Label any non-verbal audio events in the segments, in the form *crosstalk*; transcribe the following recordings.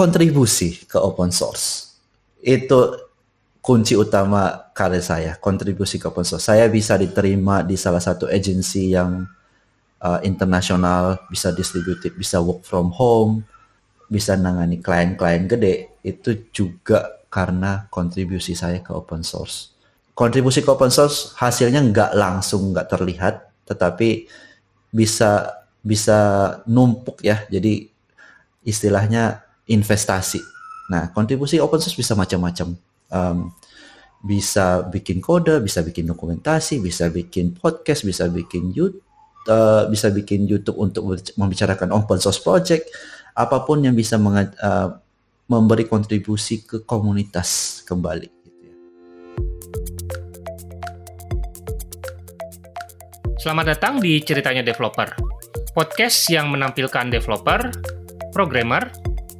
kontribusi ke open source. Itu kunci utama karir saya kontribusi ke open source. Saya bisa diterima di salah satu agensi yang uh, internasional bisa distributed bisa work from home bisa nangani klien-klien gede. Itu juga karena kontribusi saya ke open source. Kontribusi ke open source hasilnya nggak langsung nggak terlihat tetapi bisa bisa numpuk ya. Jadi istilahnya investasi nah kontribusi open source bisa macam-macam um, bisa bikin kode, bisa bikin dokumentasi, bisa bikin podcast, bisa bikin YouTube, uh, bisa bikin YouTube untuk membicarakan open source project, apa pun yang bisa uh, memberi kontribusi ke komunitas kembali. Gitu ya. Selamat datang di Ceritanya Developer, podcast yang menampilkan developer, programmer,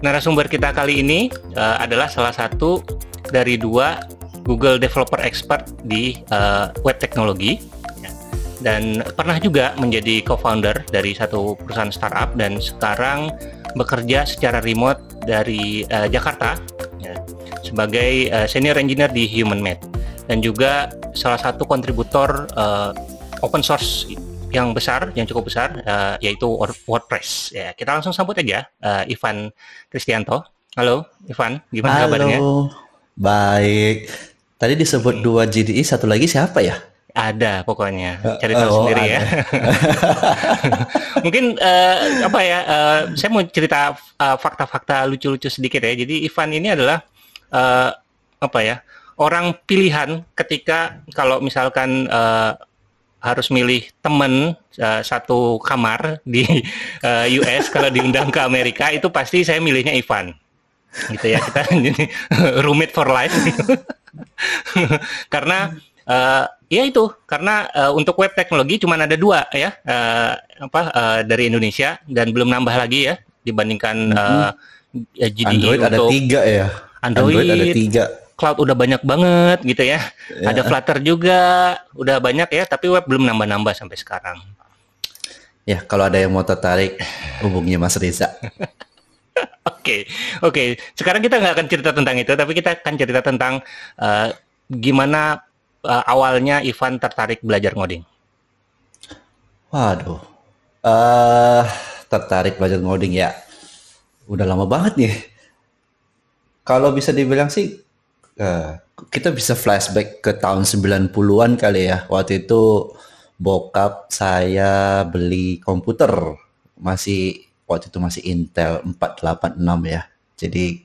Narasumber kita kali ini uh, adalah salah satu dari dua Google Developer Expert di uh, web teknologi. Dan pernah juga menjadi co-founder dari satu perusahaan startup dan sekarang bekerja secara remote dari uh, Jakarta ya, sebagai uh, senior engineer di HumanMed dan juga salah satu kontributor uh, open source yang besar, yang cukup besar, uh, yaitu WordPress. Ya, kita langsung sambut aja uh, Ivan Kristianto. Halo, Ivan, gimana Halo. kabarnya? Baik. Tadi disebut dua GDI, satu lagi siapa ya? Ada pokoknya, cari tahu oh, sendiri ya. *laughs* Mungkin uh, apa ya? Uh, saya mau cerita fakta-fakta uh, lucu-lucu sedikit ya. Jadi Ivan ini adalah uh, apa ya? Orang pilihan ketika kalau misalkan uh, harus milih temen uh, satu kamar di uh, *laughs* eh, US kalau diundang ke Amerika itu pasti saya milihnya Ivan. Gitu ya kita *laughs* ini roommate for life. *laughs* Karena uh, ya itu karena uh, untuk web teknologi cuma ada dua ya uh, apa uh, dari Indonesia dan belum nambah lagi ya dibandingkan uh, GDE Android untuk ada tiga ya. Android, Android ada tiga cloud udah banyak banget gitu ya. ya. Ada Flutter juga, udah banyak ya, tapi web belum nambah-nambah sampai sekarang. Ya, kalau ada yang mau tertarik, hubungi Mas Riza. *laughs* Oke, oke. Okay, okay. Sekarang kita nggak akan cerita tentang itu, tapi kita akan cerita tentang uh, gimana uh, awalnya Ivan tertarik belajar ngoding. Waduh, uh, tertarik belajar ngoding ya. Udah lama banget nih. Kalau bisa dibilang sih Uh, kita bisa flashback ke tahun 90-an kali ya. Waktu itu bokap saya beli komputer masih waktu itu masih Intel 486 ya. Jadi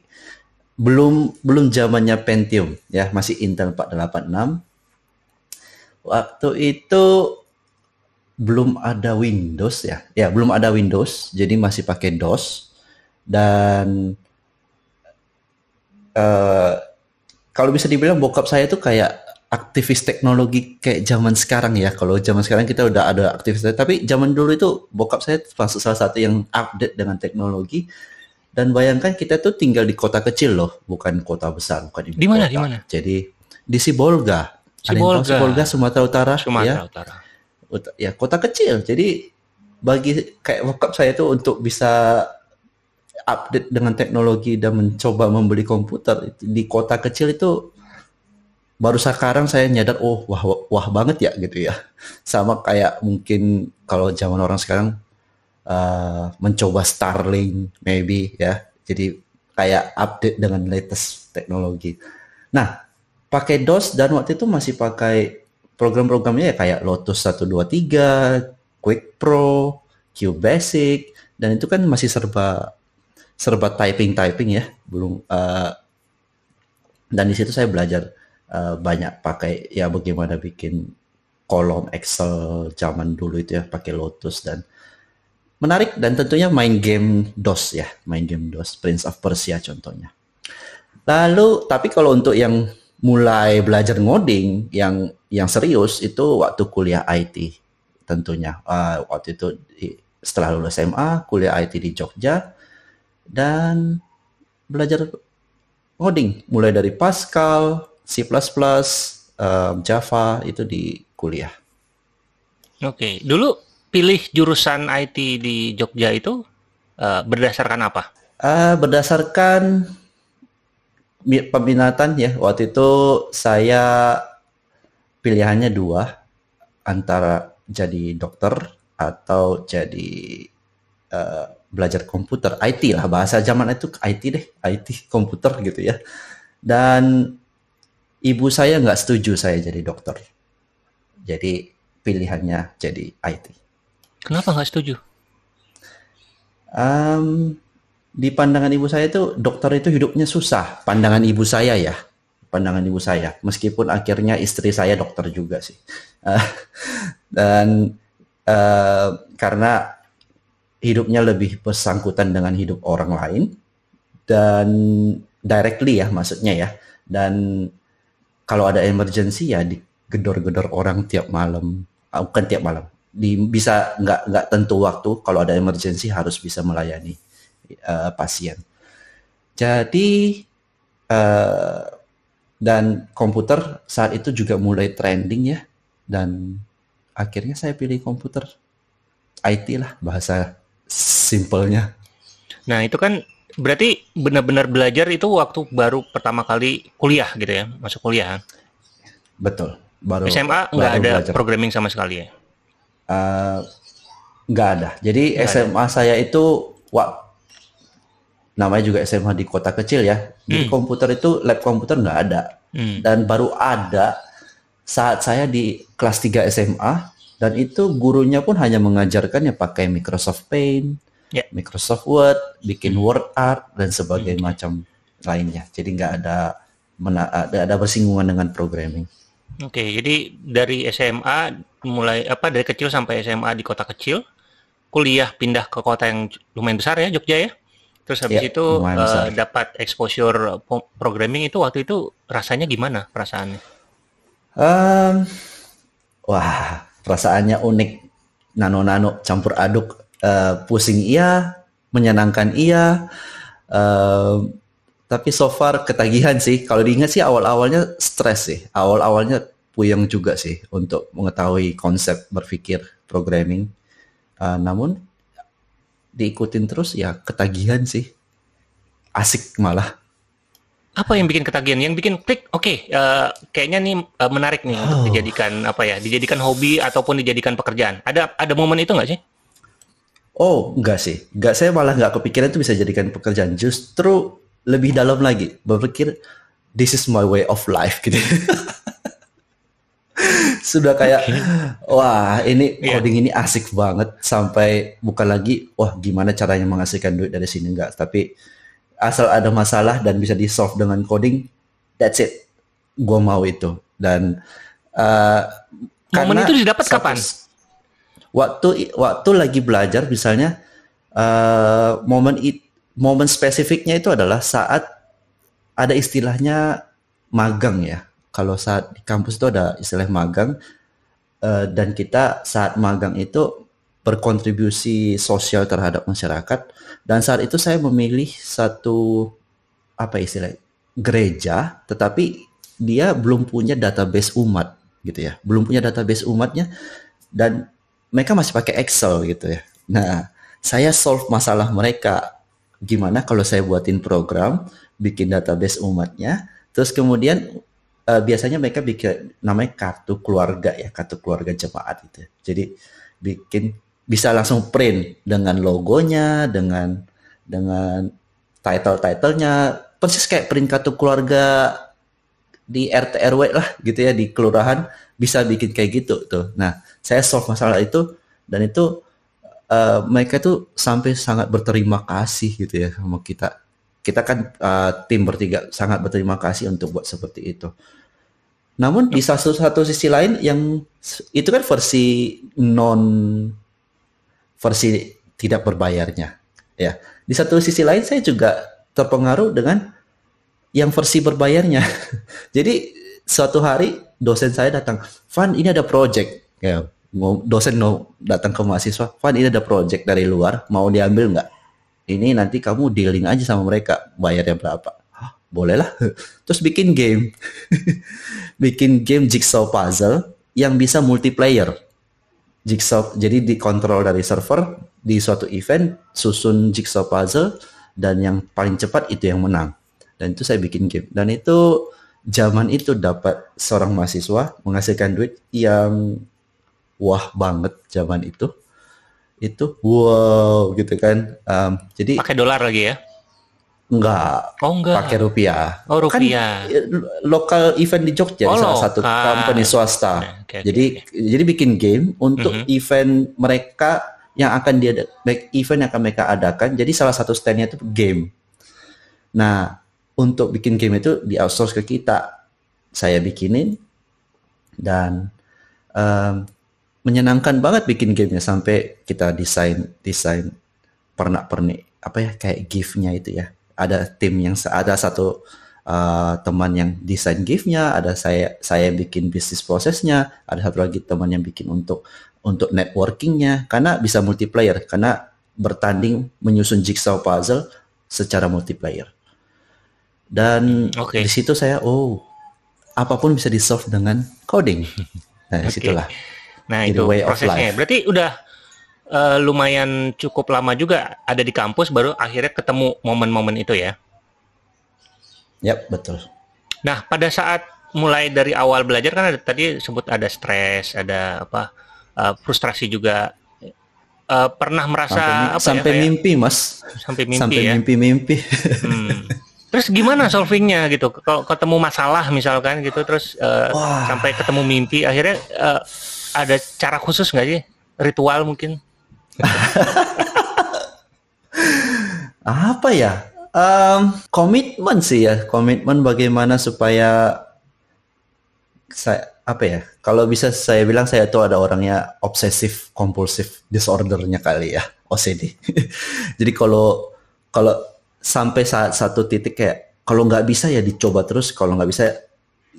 belum belum zamannya Pentium ya, masih Intel 486. Waktu itu belum ada Windows ya. Ya, belum ada Windows, jadi masih pakai DOS dan uh, kalau bisa dibilang bokap saya tuh kayak aktivis teknologi kayak zaman sekarang ya. Kalau zaman sekarang kita udah ada aktivis, tapi zaman dulu itu bokap saya termasuk salah satu yang update dengan teknologi. Dan bayangkan kita tuh tinggal di kota kecil loh, bukan kota besar, bukan di mana? Di mana? Jadi di Sibolga. Sibolga. Sibolga Sumatera Utara. Sumatera ya. Utara. Ya kota kecil. Jadi bagi kayak bokap saya tuh untuk bisa update dengan teknologi dan mencoba membeli komputer. Di kota kecil itu baru sekarang saya nyadar oh wah wah banget ya gitu ya. *laughs* Sama kayak mungkin kalau zaman orang sekarang uh, mencoba Starlink maybe ya. Jadi kayak update dengan latest teknologi. Nah pakai DOS dan waktu itu masih pakai program-programnya ya kayak Lotus 123 Quick Pro QBasic dan itu kan masih serba serba typing typing ya. Belum uh, dan di situ saya belajar uh, banyak pakai ya bagaimana bikin kolom Excel zaman dulu itu ya pakai Lotus dan menarik. Dan tentunya main game DOS ya main game DOS Prince of Persia contohnya. Lalu tapi kalau untuk yang mulai belajar ngoding yang yang serius itu waktu kuliah IT tentunya. Uh, waktu itu setelah lulus SMA, kuliah IT di Jogja dan belajar ngoding mulai dari Pascal, C++, uh, Java itu di kuliah. Oke, dulu pilih jurusan IT di Jogja itu uh, berdasarkan apa? Uh, berdasarkan peminatan ya. Waktu itu saya pilihannya dua antara jadi dokter atau jadi uh, belajar komputer IT lah bahasa zaman itu IT deh IT komputer gitu ya. Dan ibu saya nggak setuju saya jadi dokter. Jadi pilihannya jadi IT kenapa nggak setuju? Um, di pandangan ibu saya itu dokter itu hidupnya susah. Pandangan ibu saya ya pandangan ibu saya. Meskipun akhirnya istri saya dokter juga sih. Uh, *laughs* dan uh, karena hidupnya lebih bersangkutan dengan hidup orang lain dan directly ya maksudnya ya. Dan kalau ada emergency ya digedor-gedor orang tiap malam. Uh, bukan tiap malam. Di bisa nggak nggak tentu waktu kalau ada emergency harus bisa melayani uh, pasien. Jadi uh, dan komputer saat itu juga mulai trending ya. Dan akhirnya saya pilih komputer IT lah bahasa simpelnya. Nah itu kan berarti benar-benar belajar itu waktu baru pertama kali kuliah gitu ya masuk kuliah. Betul. Baru SMA nggak ada belajar. programming sama sekali ya? Uh, nggak ada. Jadi gak SMA ada. saya itu wah namanya juga SMA di kota kecil ya. Jadi hmm. komputer itu lab komputer nggak ada. Hmm. Dan baru ada saat saya di kelas 3 SMA dan itu gurunya pun hanya mengajarkan ya pakai Microsoft Paint, yeah. Microsoft Word, bikin hmm. word art dan sebagainya hmm. macam lainnya. Jadi nggak ada ada, ada bersinggungan dengan programming. Oke, okay, jadi dari SMA mulai apa dari kecil sampai SMA di kota kecil, kuliah pindah ke kota yang lumayan besar ya Jogja ya? Terus habis ya, itu uh, dapat exposure programming itu waktu itu rasanya gimana perasaannya? Um, wah, perasaannya unik. Nano-nano campur aduk, uh, pusing iya, menyenangkan iya. Uh, tapi so far ketagihan sih. Kalau diingat sih awal-awalnya stres sih. Awal-awalnya puyeng juga sih untuk mengetahui konsep berpikir programming. Uh, namun diikutin terus ya ketagihan sih asik malah apa yang bikin ketagihan yang bikin klik oke okay, uh, eh, kayaknya nih uh, menarik nih oh. untuk dijadikan apa ya dijadikan hobi ataupun dijadikan pekerjaan ada ada momen itu nggak sih oh enggak sih enggak saya malah nggak kepikiran itu bisa jadikan pekerjaan justru lebih dalam lagi berpikir this is my way of life *laughs* gitu sudah kayak okay. wah ini iya. coding yeah. ini asik banget sampai bukan lagi wah gimana caranya menghasilkan duit dari sini enggak tapi asal ada masalah dan bisa di solve dengan coding that's it. Gue mau itu. Dan uh, momen itu didapat kapan? waktu waktu lagi belajar misalnya uh, momen it, momen spesifiknya itu adalah saat ada istilahnya magang ya. Kalau saat di kampus itu ada istilah magang uh, dan kita saat magang itu berkontribusi sosial terhadap masyarakat. Dan saat itu saya memilih satu apa istilah gereja tetapi dia belum punya database umat gitu ya. Belum punya database umatnya dan mereka masih pakai Excel gitu ya. Nah saya solve masalah mereka. Gimana kalau saya buatin program bikin database umatnya terus kemudian uh, biasanya mereka bikin namanya kartu keluarga ya, kartu keluarga jemaat itu. Jadi bikin bisa langsung print dengan logonya, dengan dengan title-titlenya, persis kayak print kartu keluarga di RT RW lah gitu ya di kelurahan bisa bikin kayak gitu tuh. Nah, saya solve masalah itu dan itu uh, mereka tuh sampai sangat berterima kasih gitu ya sama kita. Kita kan uh, tim bertiga sangat berterima kasih untuk buat seperti itu. Namun di satu satu sisi lain yang itu kan versi non versi tidak berbayarnya ya. Di satu sisi lain saya juga terpengaruh dengan yang versi berbayarnya. *laughs* Jadi suatu hari dosen saya datang, Van ini ada project. Ya, dosen no datang ke mahasiswa, Van ini ada project dari luar, mau diambil nggak? Ini nanti kamu dealing aja sama mereka, bayarnya berapa? boleh lah. *laughs* Terus bikin game, *laughs* bikin game jigsaw puzzle yang bisa multiplayer. Jigsaw, jadi dikontrol dari server di suatu event, susun jigsaw puzzle dan yang paling cepat itu yang menang. Dan itu saya bikin game. Dan itu zaman itu dapat seorang mahasiswa menghasilkan duit yang wah banget zaman itu. Itu wow gitu kan. Um, jadi pakai dolar lagi ya? Enggak. Oh enggak. Pakai rupiah. Oh rupiah. Kan lokal event di Jogja oh, salah satu company swasta. Okay, okay, jadi okay. jadi bikin game untuk mm -hmm. event mereka yang akan dia event yang akan mereka adakan. Jadi salah satu standnya itu game. Nah untuk bikin game itu di outsource ke kita. Saya bikinin dan um, menyenangkan banget bikin gamenya sampai kita desain desain pernak pernik apa ya kayak giftnya itu ya ada tim yang ada satu uh, teman yang desain giftnya ada saya saya bikin bisnis prosesnya ada satu lagi teman yang bikin untuk untuk networkingnya. Karena bisa multiplayer karena bertanding menyusun jigsaw puzzle secara multiplayer. Dan okay. di situ saya oh apa pun bisa di solve dengan coding. Nah okay. di situlah nah itu way prosesnya. berarti udah uh, lumayan cukup lama juga ada di kampus baru akhirnya ketemu momen-momen itu ya. Yap, betul. Nah, pada saat mulai dari awal belajar kan ada, tadi sebut ada stres, ada apa uh, frustrasi juga. Uh, pernah merasa sampai, apa sampai ya, mimpi, Mas. Sampai mimpi sampai ya. mimpi-mimpi. Hmm. *laughs* Terus gimana solvingnya gitu? Kalau ketemu masalah misalkan gitu, terus uh, sampai ketemu mimpi, akhirnya uh, ada cara khusus nggak sih? Ritual mungkin? *laughs* Apa ya? Um, komitmen sih ya, komitmen bagaimana supaya saya apa ya? Kalau bisa saya bilang saya tuh ada orangnya obsesif kompulsif disordernya kali ya, OCD. *laughs* Jadi kalau kalau sampai saat satu titik kayak kalau nggak bisa ya dicoba terus, kalau nggak bisa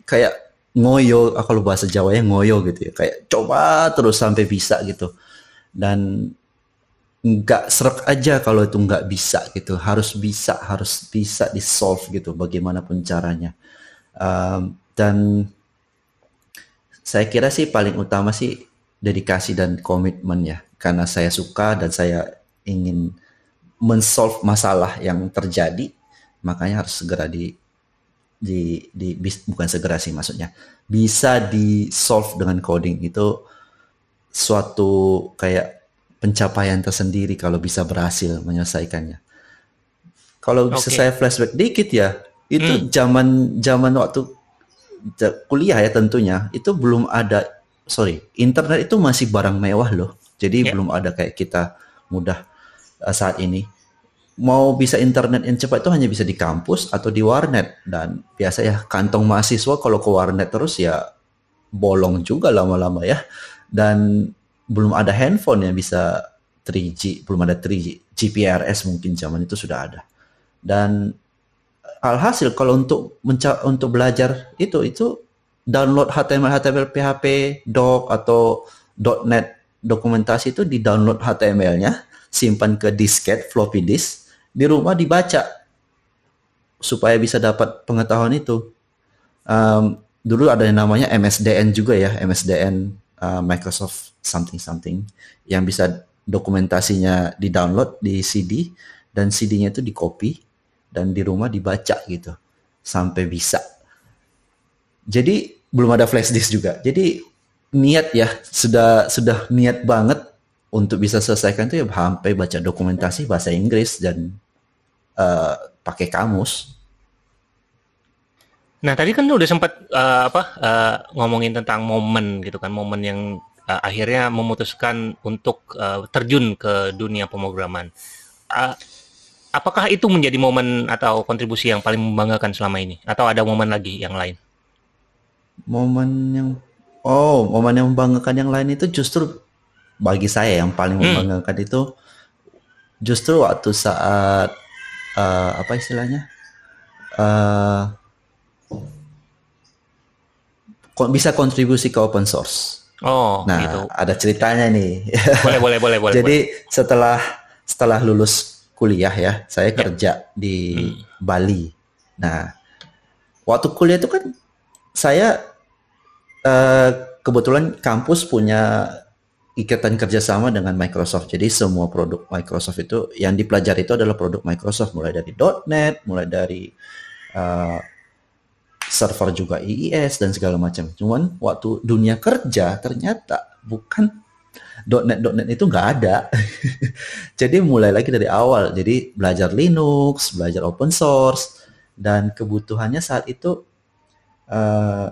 kayak ngoyo, kalau bahasa Jawa ya ngoyo gitu ya, kayak coba terus sampai bisa gitu. Dan nggak serak aja kalau itu nggak bisa gitu. Harus bisa harus bisa di solve gitu bagaimanapun caranya. Um, dan saya kira sih paling utama sih dedikasi dan komitmen ya. Karena saya suka dan saya ingin mensolve masalah yang terjadi makanya harus segera di di, di bukan segera sih maksudnya. Bisa di solve dengan coding. Itu suatu kayak pencapaian tersendiri kalau bisa berhasil menyelesaikannya. Kalau bisa okay. saya flashback dikit ya, itu hmm. zaman zaman waktu kuliah ya tentunya itu belum ada sorry internet itu masih barang mewah loh. Jadi yeah. belum ada kayak kita mudah uh, saat ini. Mau bisa internet yang cepat itu hanya bisa di kampus atau di warnet dan biasa ya kantong mahasiswa kalau ke warnet terus ya bolong juga lama-lama ya. Dan belum ada handphone yang bisa 3G, belum ada 3G, GPRS mungkin zaman itu sudah ada. Dan alhasil kalau untuk menca untuk belajar itu itu download HTML, HTML, PHP, doc atau .NET dokumentasi itu di download HTML-nya, simpan ke disket, floppy disk, di rumah dibaca supaya bisa dapat pengetahuan itu. Um, dulu ada yang namanya MSDN juga ya, MSDN uh, Microsoft something something yang bisa dokumentasinya di download di CD dan CD-nya itu di copy dan di rumah dibaca gitu sampai bisa. Jadi belum ada flash disk juga. Jadi niat ya sudah sudah niat banget untuk bisa selesaikan itu ya sampai baca dokumentasi bahasa Inggris dan uh, pakai kamus. Nah tadi kan udah sempat uh, apa uh, ngomongin tentang momen gitu kan momen yang uh, akhirnya memutuskan untuk uh, terjun ke dunia pemrograman. Uh, apakah itu menjadi momen atau kontribusi yang paling membanggakan selama ini, atau ada momen lagi yang lain? Momen yang oh, momen yang membanggakan yang lain itu justru bagi saya yang paling hmm. membanggakan itu justru waktu saat uh, apa istilahnya uh, bisa kontribusi ke open source. Oh, nah, gitu. ada ceritanya nih. Boleh, boleh, boleh, boleh. Jadi boleh. setelah setelah lulus kuliah ya, saya ya. kerja di hmm. Bali. Nah, waktu kuliah itu kan saya uh, kebetulan kampus punya ikatan kerjasama dengan Microsoft. Jadi semua produk Microsoft itu yang dipelajari itu adalah produk Microsoft, mulai dari .NET, mulai dari uh, server juga IIS dan segala macam. Cuman waktu dunia kerja ternyata bukan .NET .NET itu nggak ada. *laughs* Jadi mulai lagi dari awal. Jadi belajar Linux, belajar open source dan kebutuhannya saat itu uh,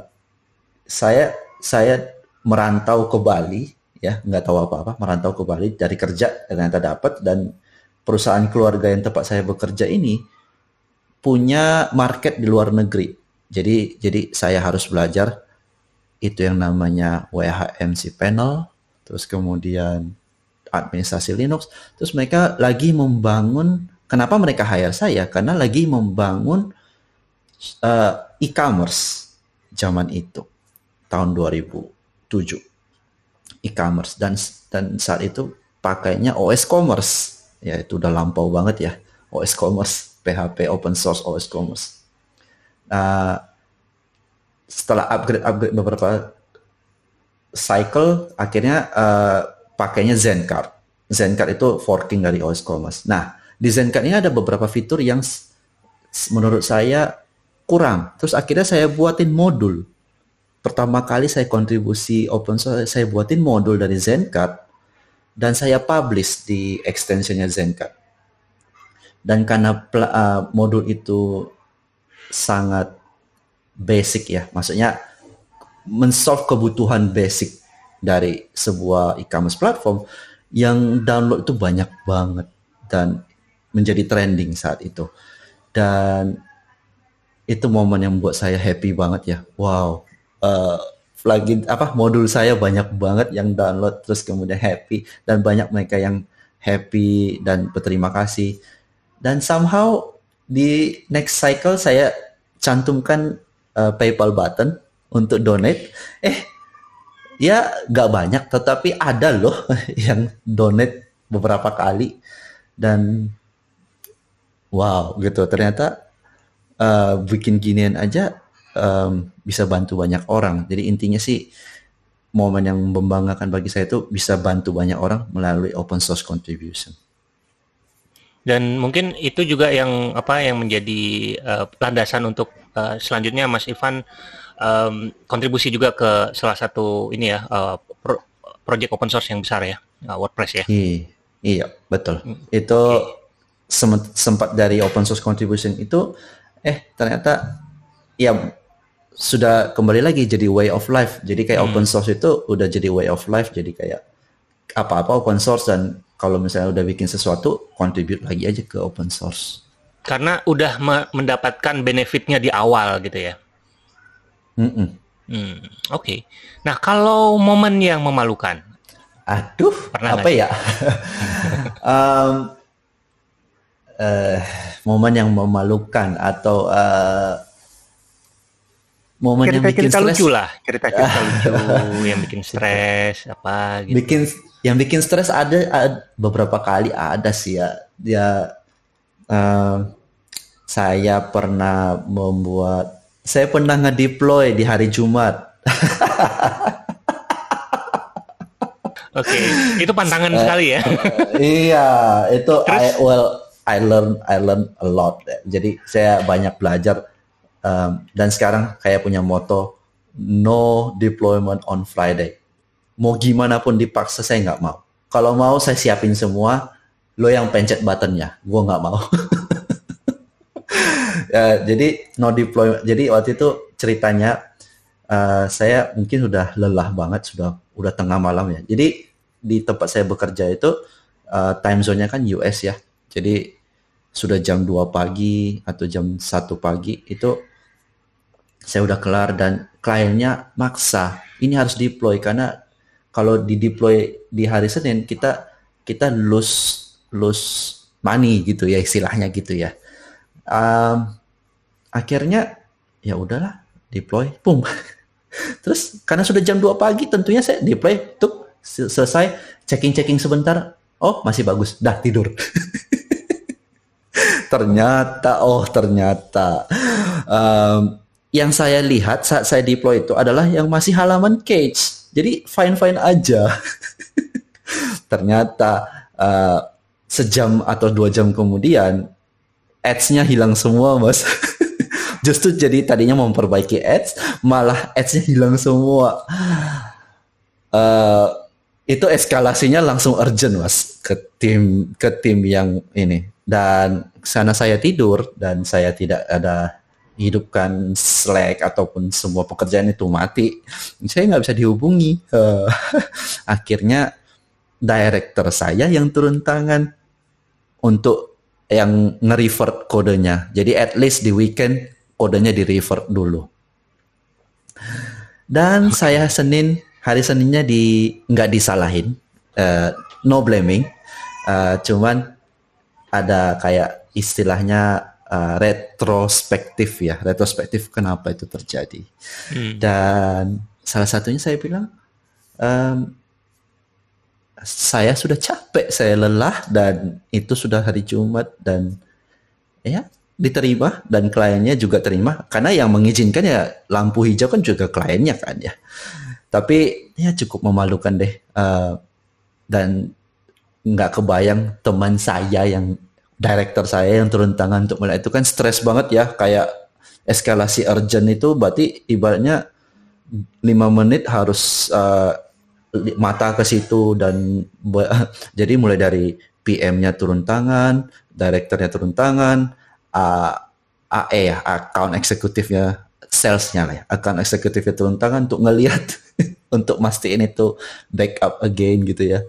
saya saya merantau ke Bali ya nggak tahu apa-apa merantau ke Bali dari kerja ternyata dapat dan perusahaan keluarga yang tempat saya bekerja ini punya market di luar negeri jadi jadi saya harus belajar itu yang namanya WHMC panel, terus kemudian administrasi Linux, terus mereka lagi membangun kenapa mereka hire saya? Karena lagi membangun uh, e-commerce zaman itu tahun 2007 e-commerce dan dan saat itu pakainya OS Commerce. Ya itu udah lampau banget ya OS Commerce PHP open source OS Commerce uh, setelah upgrade upgrade beberapa cycle akhirnya uh, pakainya Zencard. Zencard itu forking dari OS Commerce. Nah, di Zencard ini ada beberapa fitur yang menurut saya kurang. Terus akhirnya saya buatin modul. Pertama kali saya kontribusi open source, saya buatin modul dari Zencard dan saya publish di extensionnya Zencard. Dan karena uh, modul itu sangat basic ya, maksudnya mensolve kebutuhan basic dari sebuah e-commerce platform yang download itu banyak banget dan menjadi trending saat itu. Dan itu momen yang membuat saya happy banget ya. Wow, uh, lagi apa modul saya banyak banget yang download terus kemudian happy dan banyak mereka yang happy dan berterima kasih. Dan somehow di next cycle saya cantumkan uh, PayPal button untuk donate. Eh, ya nggak banyak, tetapi ada loh *laughs* yang donate beberapa kali dan wow gitu. Ternyata uh, bikin ginian aja um, bisa bantu banyak orang. Jadi intinya sih momen yang membanggakan bagi saya itu bisa bantu banyak orang melalui open source contribution. Dan mungkin itu juga yang apa yang menjadi uh, landasan untuk uh, selanjutnya Mas Ivan um, kontribusi juga ke salah satu ini ya uh, pro project open source yang besar ya uh, WordPress ya. Iya, iya betul. Hmm. Itu okay. sempat dari open source contribution itu eh ternyata ya sudah kembali lagi jadi way of life. Jadi kayak hmm. open source itu udah jadi way of life. Jadi kayak apa-apa open source dan kalau misalnya udah bikin sesuatu, contribute lagi aja ke open source. Karena udah mendapatkan benefitnya di awal gitu ya. Mm -mm. Hmm, Oke. Okay. Nah kalau momen yang memalukan, aduh, Pernah apa ya? um, *laughs* uh, momen yang memalukan atau uh, momen cerita, yang bikin cerita lucu lah, *laughs* cerita-cerita lucu yang bikin stres apa gitu. Bikin yang bikin stres ada, ada beberapa kali ada sih ya dia uh, saya pernah membuat saya pernah ngedeploy di hari Jumat *laughs* Oke, okay. itu pantangan uh, sekali ya. iya, itu *laughs* Terus? I well I learn I learn a lot. Jadi saya banyak belajar um, dan sekarang kayak punya moto no deployment on Friday mau gimana pun dipaksa saya nggak mau. Kalau mau saya siapin semua, lo yang pencet buttonnya, gue nggak mau. *laughs* ya, jadi no deploy. Jadi waktu itu ceritanya uh, saya mungkin sudah lelah banget, sudah udah tengah malam ya. Jadi di tempat saya bekerja itu uh, time zone-nya kan US ya. Jadi sudah jam 2 pagi atau jam 1 pagi itu saya udah kelar dan kliennya maksa ini harus deploy karena kalau di deploy di hari Senin kita kita lose lose money gitu ya istilahnya gitu ya. Um, akhirnya ya udahlah deploy, pum. *laughs* Terus karena sudah jam 2 pagi tentunya saya deploy, tuh selesai checking-checking sebentar, oh masih bagus, dah tidur. *laughs* ternyata, oh ternyata um, yang saya lihat saat saya deploy itu adalah yang masih halaman cage, jadi fine fine aja. *laughs* ternyata uh, sejam atau dua jam kemudian ads-nya hilang semua mas. *laughs* Justru jadi tadinya memperbaiki ads malah ads-nya hilang semua. Uh, itu eskalasinya langsung urgent mas ke tim ke tim yang ini. Dan sana saya tidur dan saya tidak ada hidupkan Slack ataupun semua pekerjaan itu mati saya nggak bisa dihubungi uh, *laughs* akhirnya director saya yang turun tangan untuk yang nge-revert kodenya. Jadi at least di weekend kodenya di-revert dulu. Dan okay. saya Senin, hari Seninnya di nggak disalahin, uh, no blaming, uh, cuman ada kayak istilahnya uh, retrospektif ya, retrospektif kenapa itu terjadi. Hmm. Dan salah satunya saya bilang, um, saya sudah capek, saya lelah dan itu sudah hari Jumat dan ya diterima dan kliennya juga terima karena yang mengizinkan ya lampu hijau kan juga kliennya kan ya. Tapi ya cukup memalukan deh uh, dan nggak kebayang teman saya yang director saya yang turun tangan untuk mulai itu kan stres banget ya kayak eskalasi urgent itu berarti ibaratnya lima menit harus uh, mata ke situ dan *laughs* jadi mulai dari PM-nya turun tangan, direkturnya turun tangan, uh, AE ya, account eksekutifnya, salesnya lah ya, account eksekutifnya turun tangan untuk ngelihat, *laughs* untuk mastiin itu backup again gitu ya.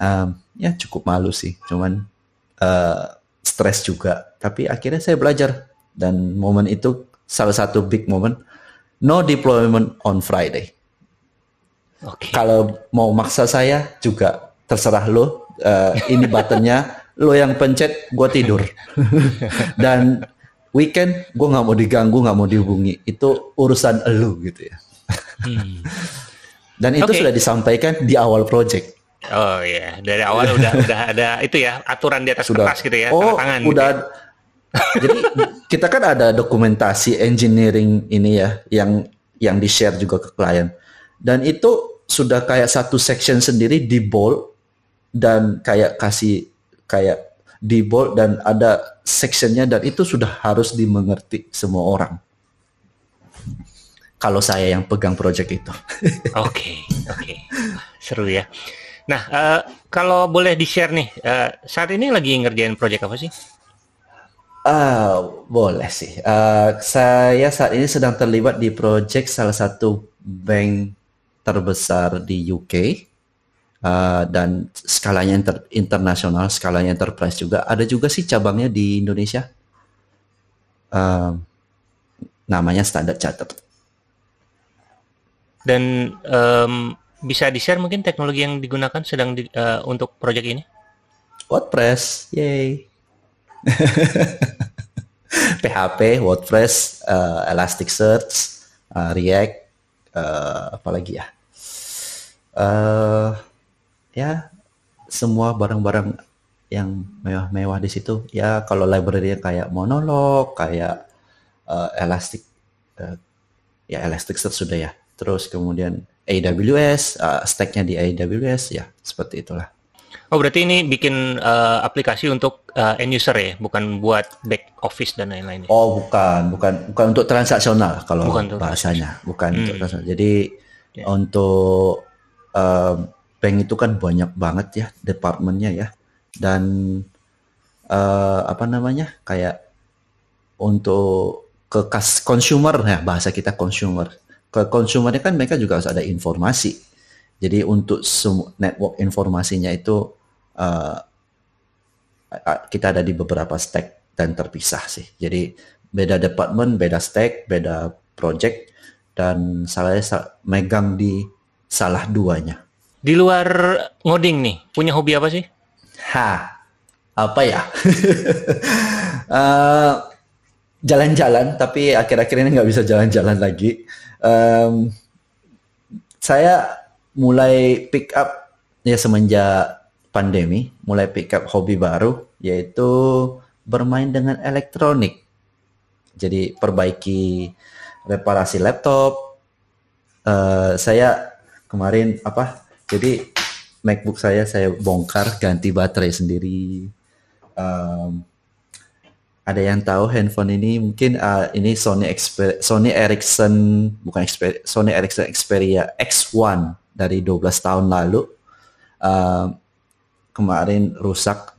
Um, ya cukup malu sih, cuman uh, stres juga. Tapi akhirnya saya belajar dan momen itu salah satu big moment. No deployment on Friday Okay. Kalau mau maksa saya juga terserah lo. Uh, ini buttonnya *laughs* lo yang pencet, gue tidur. *laughs* Dan weekend gue nggak mau diganggu, nggak mau dihubungi. Itu urusan lo gitu ya. Hmm. *laughs* Dan itu okay. sudah disampaikan di awal project. Oh iya, dari awal udah *laughs* udah ada itu ya aturan di atas sudah. kertas gitu ya, oh, tangan. Udah. Gitu ya. *laughs* Jadi kita kan ada dokumentasi engineering ini ya, yang yang di share juga ke klien. Dan itu sudah kayak satu section sendiri di bold dan kayak kasih kayak di bold dan ada sectionnya dan itu sudah harus dimengerti semua orang. Kalau saya yang pegang project itu. Oke, oke, okay, seru ya. Nah, uh, kalau boleh di share nih, uh, saat ini lagi ngerjain project apa sih? Uh, boleh sih. Uh, saya saat ini sedang terlibat di project salah satu bank terbesar di UK uh, dan skalanya inter internasional, skalanya enterprise juga. Ada juga sih cabangnya di Indonesia. Uh, namanya Standard Chartered. Dan um, bisa di-share mungkin teknologi yang digunakan sedang di, uh, untuk proyek ini? WordPress, yay. *laughs* PHP, WordPress, uh, Elasticsearch, uh, React, uh, apalagi ya uh, ya semua barang-barang yang mewah-mewah di situ ya kalau library kayak monolog kayak uh, elastic uh, ya elasticsearch sudah ya terus kemudian AWS uh, stacknya di AWS ya seperti itulah Oh berarti ini bikin uh, aplikasi untuk uh, end user ya, bukan buat back office dan lain-lain. Ya? Oh bukan, bukan, bukan untuk transaksional kalau bukan bahasanya, bukan hmm. untuk transaksional. Jadi yeah. untuk uh, bank itu kan banyak banget ya departemennya ya, dan uh, apa namanya kayak untuk ke consumer ya bahasa kita consumer. Ke consumernya kan mereka juga harus ada informasi. Jadi untuk network informasinya itu uh, kita ada di beberapa stack dan terpisah sih. Jadi beda department, beda stack, beda project dan saya megang di salah duanya. Di luar ngoding nih, punya hobi apa sih? Ha, apa ya? uh, *laughs* jalan-jalan, tapi akhir-akhir ini nggak bisa jalan-jalan lagi. Um, saya mulai pick up ya semenjak pandemi, mulai pick up hobi baru, yaitu bermain dengan elektronik. Jadi perbaiki reparasi laptop. Uh, saya kemarin apa? Jadi MacBook saya saya bongkar, ganti baterai sendiri. Um, ada yang tahu handphone ini? Mungkin uh, ini Sony Xper Sony Ericsson bukan Xperia, Sony Ericsson Xperia X1 dari 12 tahun lalu. Uh, kemarin rusak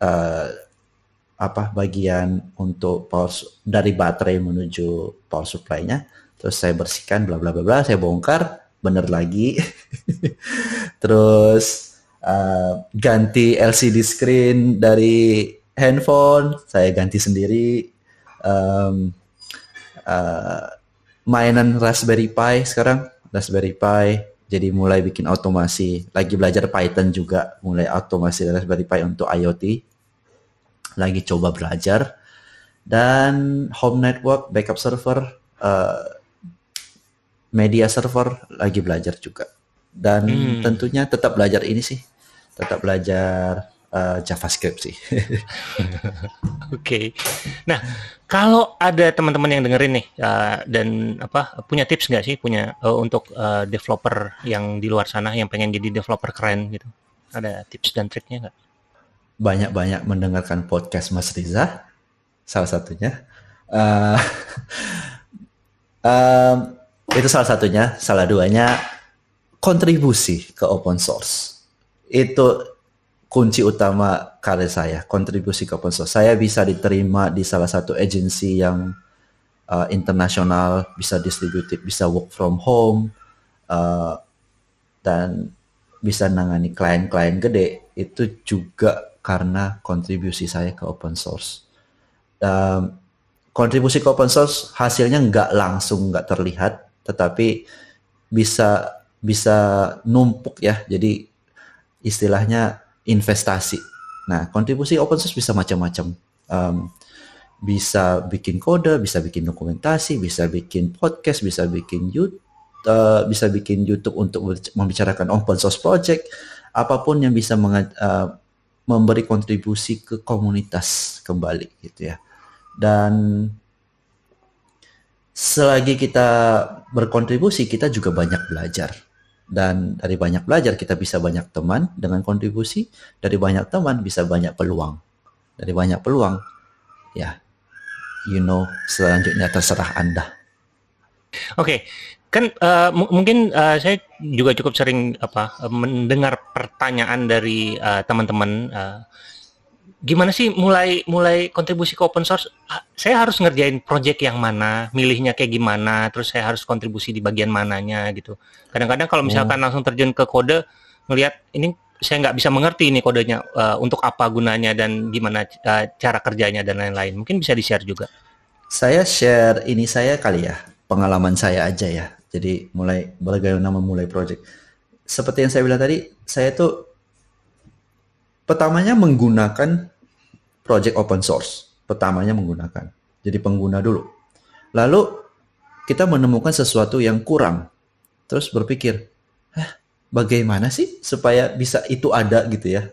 uh, apa bagian untuk power dari baterai menuju power supply-nya. Terus saya bersihkan bla bla bla bla saya bongkar bener lagi. *laughs* Terus uh, ganti LCD screen dari handphone saya ganti sendiri um, uh, mainan Raspberry Pi sekarang. Raspberry Pi jadi mulai bikin otomasi lagi belajar Python juga mulai otomasi Raspberry Pi untuk IoT lagi coba belajar. Dan home network backup server uh, media server lagi belajar juga. Dan hmm. tentunya tetap belajar ini sih. Tetap belajar uh, JavaScript sih. *laughs* Oke. okay. Nah, kalau ada teman-teman yang dengerin nih uh, dan apa punya tips nggak sih punya uh, untuk uh, developer yang di luar sana yang pengen jadi developer keren gitu? Ada tips dan triknya nggak? Banyak-banyak mendengarkan podcast Mas Riza, salah satunya. *laughs* Uh, um, itu salah satunya, salah duanya kontribusi ke open source. Itu kunci utama karir saya, kontribusi ke open source. Saya bisa diterima di salah satu agensi yang uh, internasional, bisa distributif, bisa work from home, uh, dan bisa nangani klien-klien gede. Itu juga karena kontribusi saya ke open source. Um, kontribusi ke open source hasilnya nggak langsung nggak terlihat, tetapi bisa bisa numpuk ya. Jadi istilahnya investasi. Nah, kontribusi open source bisa macam-macam. Um, bisa bikin kode, bisa bikin dokumentasi, bisa bikin podcast, bisa bikin YouTube, uh, bisa bikin YouTube untuk membicarakan open source project, apa pun yang bisa uh, memberi kontribusi ke komunitas kembali gitu ya. Dan selagi kita berkontribusi, kita juga banyak belajar dan dari banyak belajar kita bisa banyak teman dengan kontribusi dari banyak teman bisa banyak peluang dari banyak peluang ya you know selanjutnya terserah anda oke okay. kan uh, mungkin uh, saya juga cukup sering apa mendengar pertanyaan dari uh, teman-teman uh, gimana sih mulai mulai kontribusi ke open source? Saya harus ngerjain project yang mana, milihnya kayak gimana, terus saya harus kontribusi di bagian mananya gitu. Kadang-kadang kalau misalkan hmm. langsung terjun ke kode, melihat ini saya nggak bisa mengerti ini kodenya uh, untuk apa gunanya dan gimana uh, cara kerjanya dan lain-lain. Mungkin bisa di-share juga. Saya share ini saya kali ya, pengalaman saya aja ya. Jadi mulai bagaimana memulai project. Seperti yang saya bilang tadi, saya tuh pertamanya menggunakan project open source. Pertamanya menggunakan. Jadi pengguna dulu. Lalu kita menemukan sesuatu yang kurang. Terus berpikir, eh, bagaimana sih supaya bisa itu ada gitu ya.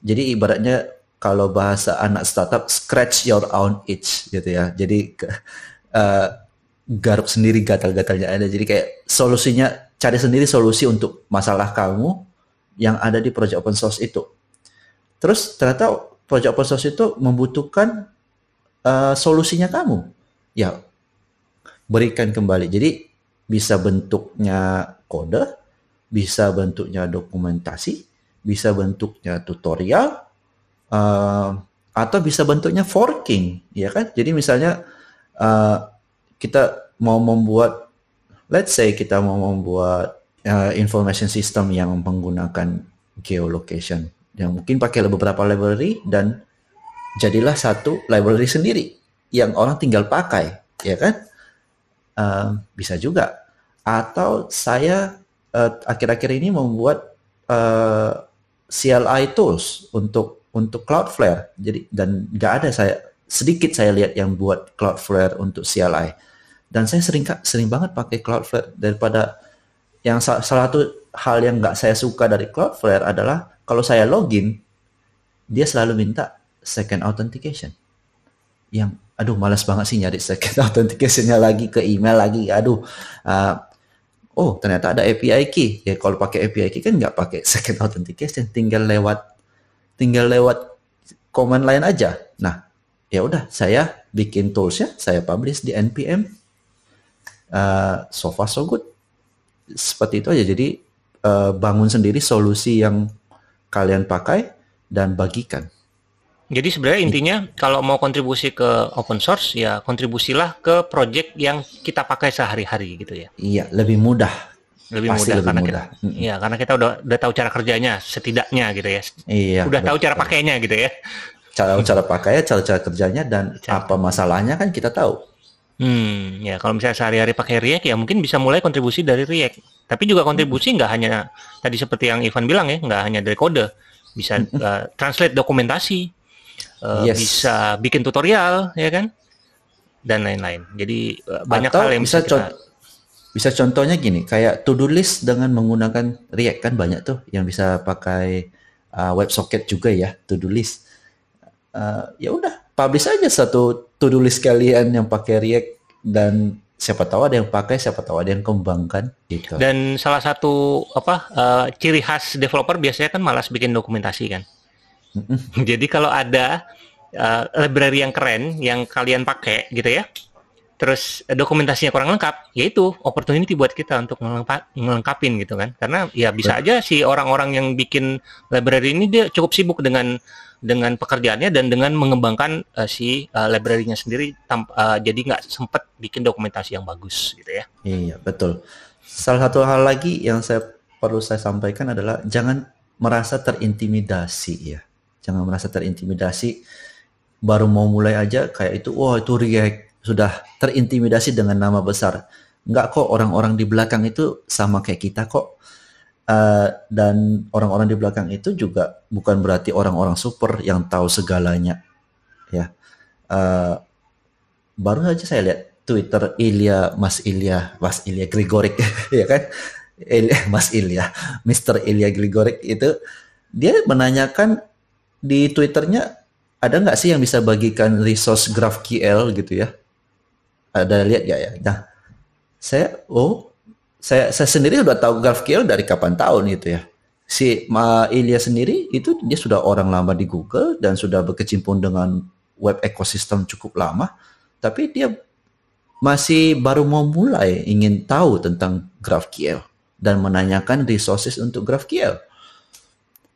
Jadi ibaratnya kalau bahasa anak startup, scratch your own itch gitu ya. Jadi uh, garuk sendiri gatal-gatalnya ada. Jadi kayak solusinya, cari sendiri solusi untuk masalah kamu yang ada di project open source itu. Terus ternyata project open source itu membutuhkan uh, solusinya kamu. Ya, berikan kembali. Jadi bisa bentuknya kode, bisa bentuknya dokumentasi, bisa bentuknya tutorial, uh, atau bisa bentuknya forking, ya kan? Jadi misalnya uh, kita mau membuat, let's say kita mau membuat uh, information system yang menggunakan geolocation yang mungkin pakai beberapa library dan jadilah satu library sendiri yang orang tinggal pakai, ya kan? Uh, bisa juga. Atau saya uh, akhir-akhir uh, ini membuat uh, CLI tools untuk untuk Cloudflare. Jadi dan nggak ada saya sedikit saya lihat yang buat Cloudflare untuk CLI. Dan saya sering sering banget pakai Cloudflare daripada yang salah satu hal yang nggak saya suka dari Cloudflare adalah kalau saya login dia selalu minta second authentication. Yang aduh malas banget sih nyari second *laughs* authenticationnya lagi ke email lagi. Aduh. Uh, oh ternyata ada API key. Ya kalau pakai API key kan nggak pakai *laughs* second authentication, tinggal lewat tinggal lewat command lain aja. Nah, ya udah saya bikin toolsnya, saya publish di npm. Uh, so far so good. Seperti itu aja. Jadi uh, bangun sendiri solusi yang kalian pakai dan bagikan. Jadi sebenarnya intinya kalau mau kontribusi ke open source ya kontribusilah ke project yang kita pakai sehari-hari gitu ya. Iya, lebih mudah. Lebih Pasti mudah lebih karena mudah. kita Iya, karena kita udah udah tahu cara kerjanya setidaknya gitu ya. Iya. Udah betul. tahu cara pakainya gitu ya. Cara cara pakainya, cara-cara kerjanya dan cara. apa masalahnya kan kita tahu. Hmm, ya kalau misalnya sehari-hari pakai React ya mungkin bisa mulai kontribusi dari React. Tapi juga kontribusi nggak hanya tadi seperti yang Ivan bilang ya, nggak hanya dari kode, bisa uh, translate dokumentasi, uh, yes. bisa bikin tutorial ya kan? Dan lain-lain. Jadi uh, banyak Atau hal yang bisa, bisa kita... bisa contohnya gini kayak to do list dengan menggunakan React kan banyak tuh yang bisa pakai uh, WebSocket juga ya to do list. Uh, ya udah publish aja satu to do list kalian yang pakai React dan siapa tahu ada yang pakai, siapa tahu ada yang kembangkan gitu. Dan salah satu apa uh, ciri khas developer biasanya kan malas bikin dokumentasi kan. *laughs* Jadi kalau ada uh, library yang keren yang kalian pakai gitu ya, terus dokumentasinya kurang lengkap, yaitu opportunity buat kita untuk melengkapin gitu kan. Karena ya bisa aja si orang-orang yang bikin library ini dia cukup sibuk dengan dengan pekerjaannya dan dengan mengembangkan uh, si uh, library-nya sendiri uh, jadi nggak sempat bikin dokumentasi yang bagus gitu ya. Iya, betul. Salah satu hal lagi yang saya perlu saya sampaikan adalah jangan merasa terintimidasi ya jangan merasa terintimidasi baru mau mulai aja kayak itu wah itu React sudah terintimidasi dengan nama besar Enggak kok orang-orang di belakang itu sama kayak kita kok uh, dan orang-orang di belakang itu juga bukan berarti orang-orang super yang tahu segalanya ya uh, baru saja saya lihat Twitter Ilya Mas Ilya Mas Ilya Grigorik *laughs* ya kan Ilya, Mas Ilya Mr. Ilya Grigorik itu dia menanyakan di Twitternya ada nggak sih yang bisa bagikan resource GraphQL gitu ya? Ada lihat ya ya? Nah, saya oh saya saya sendiri udah tahu GraphQL dari kapan tahun itu ya. Si Ma Ilya sendiri itu dia sudah orang lama di Google dan sudah berkecimpung dengan web ekosistem cukup lama, tapi dia masih baru mau mulai ingin tahu tentang GraphQL dan menanyakan resources untuk GraphQL.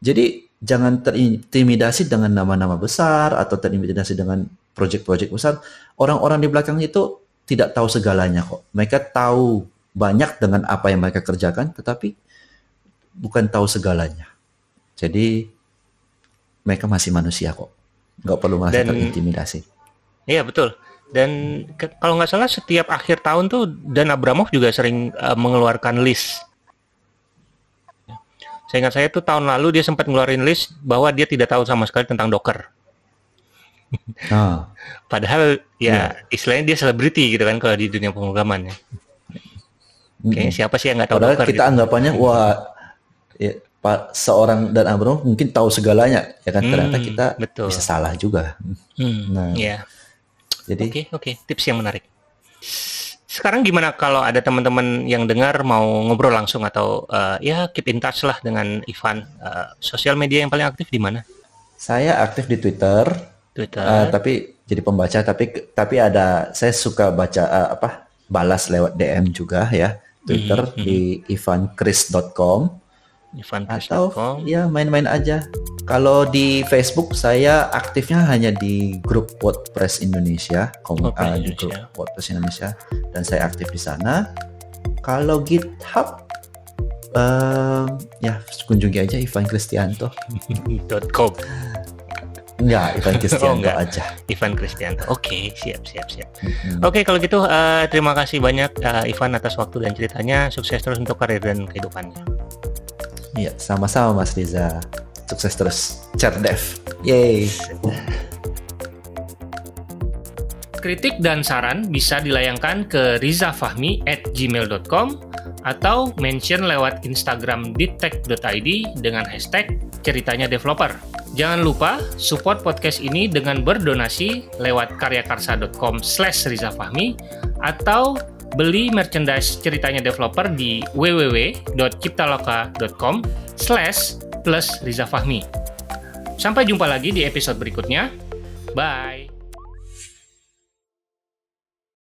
Jadi jangan terintimidasi dengan nama-nama besar atau terintimidasi dengan proyek-proyek besar. Orang-orang di belakang itu tidak tahu segalanya kok. Mereka tahu banyak dengan apa yang mereka kerjakan, tetapi bukan tahu segalanya. Jadi mereka masih manusia kok. Nggak perlu merasa Dan, terintimidasi. Iya betul. Dan ke, kalau nggak salah setiap akhir tahun tuh Dan Abramov juga sering uh, mengeluarkan list saya ingat saya tuh tahun lalu dia sempat ngeluarin list bahwa dia tidak tahu sama sekali tentang Docker. Ah. Padahal ya, ya istilahnya dia selebriti gitu kan kalau di dunia pemrograman ya. Kayaknya siapa sih yang nggak tahu Padahal Docker? Kita gitu. anggapannya wah ya, Pak seorang dan Abram mungkin tahu segalanya ya kan hmm, ternyata kita betul. bisa salah juga. Hmm, nah, ya. Jadi oke okay, oke okay. tips yang menarik. Sekarang gimana kalau ada teman-teman yang dengar mau ngobrol langsung atau uh, ya keep in touch lah dengan Ivan? Uh, sosial media yang paling aktif di mana? Saya aktif di Twitter. Twitter. Uh, tapi jadi pembaca tapi tapi ada saya suka baca uh, apa balas lewat DM juga ya Twitter mm -hmm. di ivankris.com atau ya main-main aja. Kalau di Facebook saya aktifnya hanya di grup WordPress Indonesia, kom okay, uh, di grup WordPress Indonesia dan saya aktif di sana. Kalau GitHub uh, ya kunjungi aja Ivan *laughs* .com. Enggak, Ivan *laughs* Kristianto oh, enggak. aja. Ivan Kristianto. Oke, okay, siap, siap, siap. Mm-hmm. Oke, okay, kalau gitu uh, terima kasih banyak uh, Ivan atas waktu dan ceritanya. Sukses terus untuk karir dan kehidupannya. Iya, sama-sama Mas Riza. Sukses terus. Chat Dev. Yay. *laughs* Kritik dan saran bisa dilayangkan ke rizafahmi at gmail.com atau mention lewat Instagram ditek.id dengan hashtag ceritanya developer. Jangan lupa support podcast ini dengan berdonasi lewat karyakarsa.com slash rizafahmi atau beli merchandise ceritanya developer di www.ciptaloka.com slash plus rizafahmi. Sampai jumpa lagi di episode berikutnya. Bye!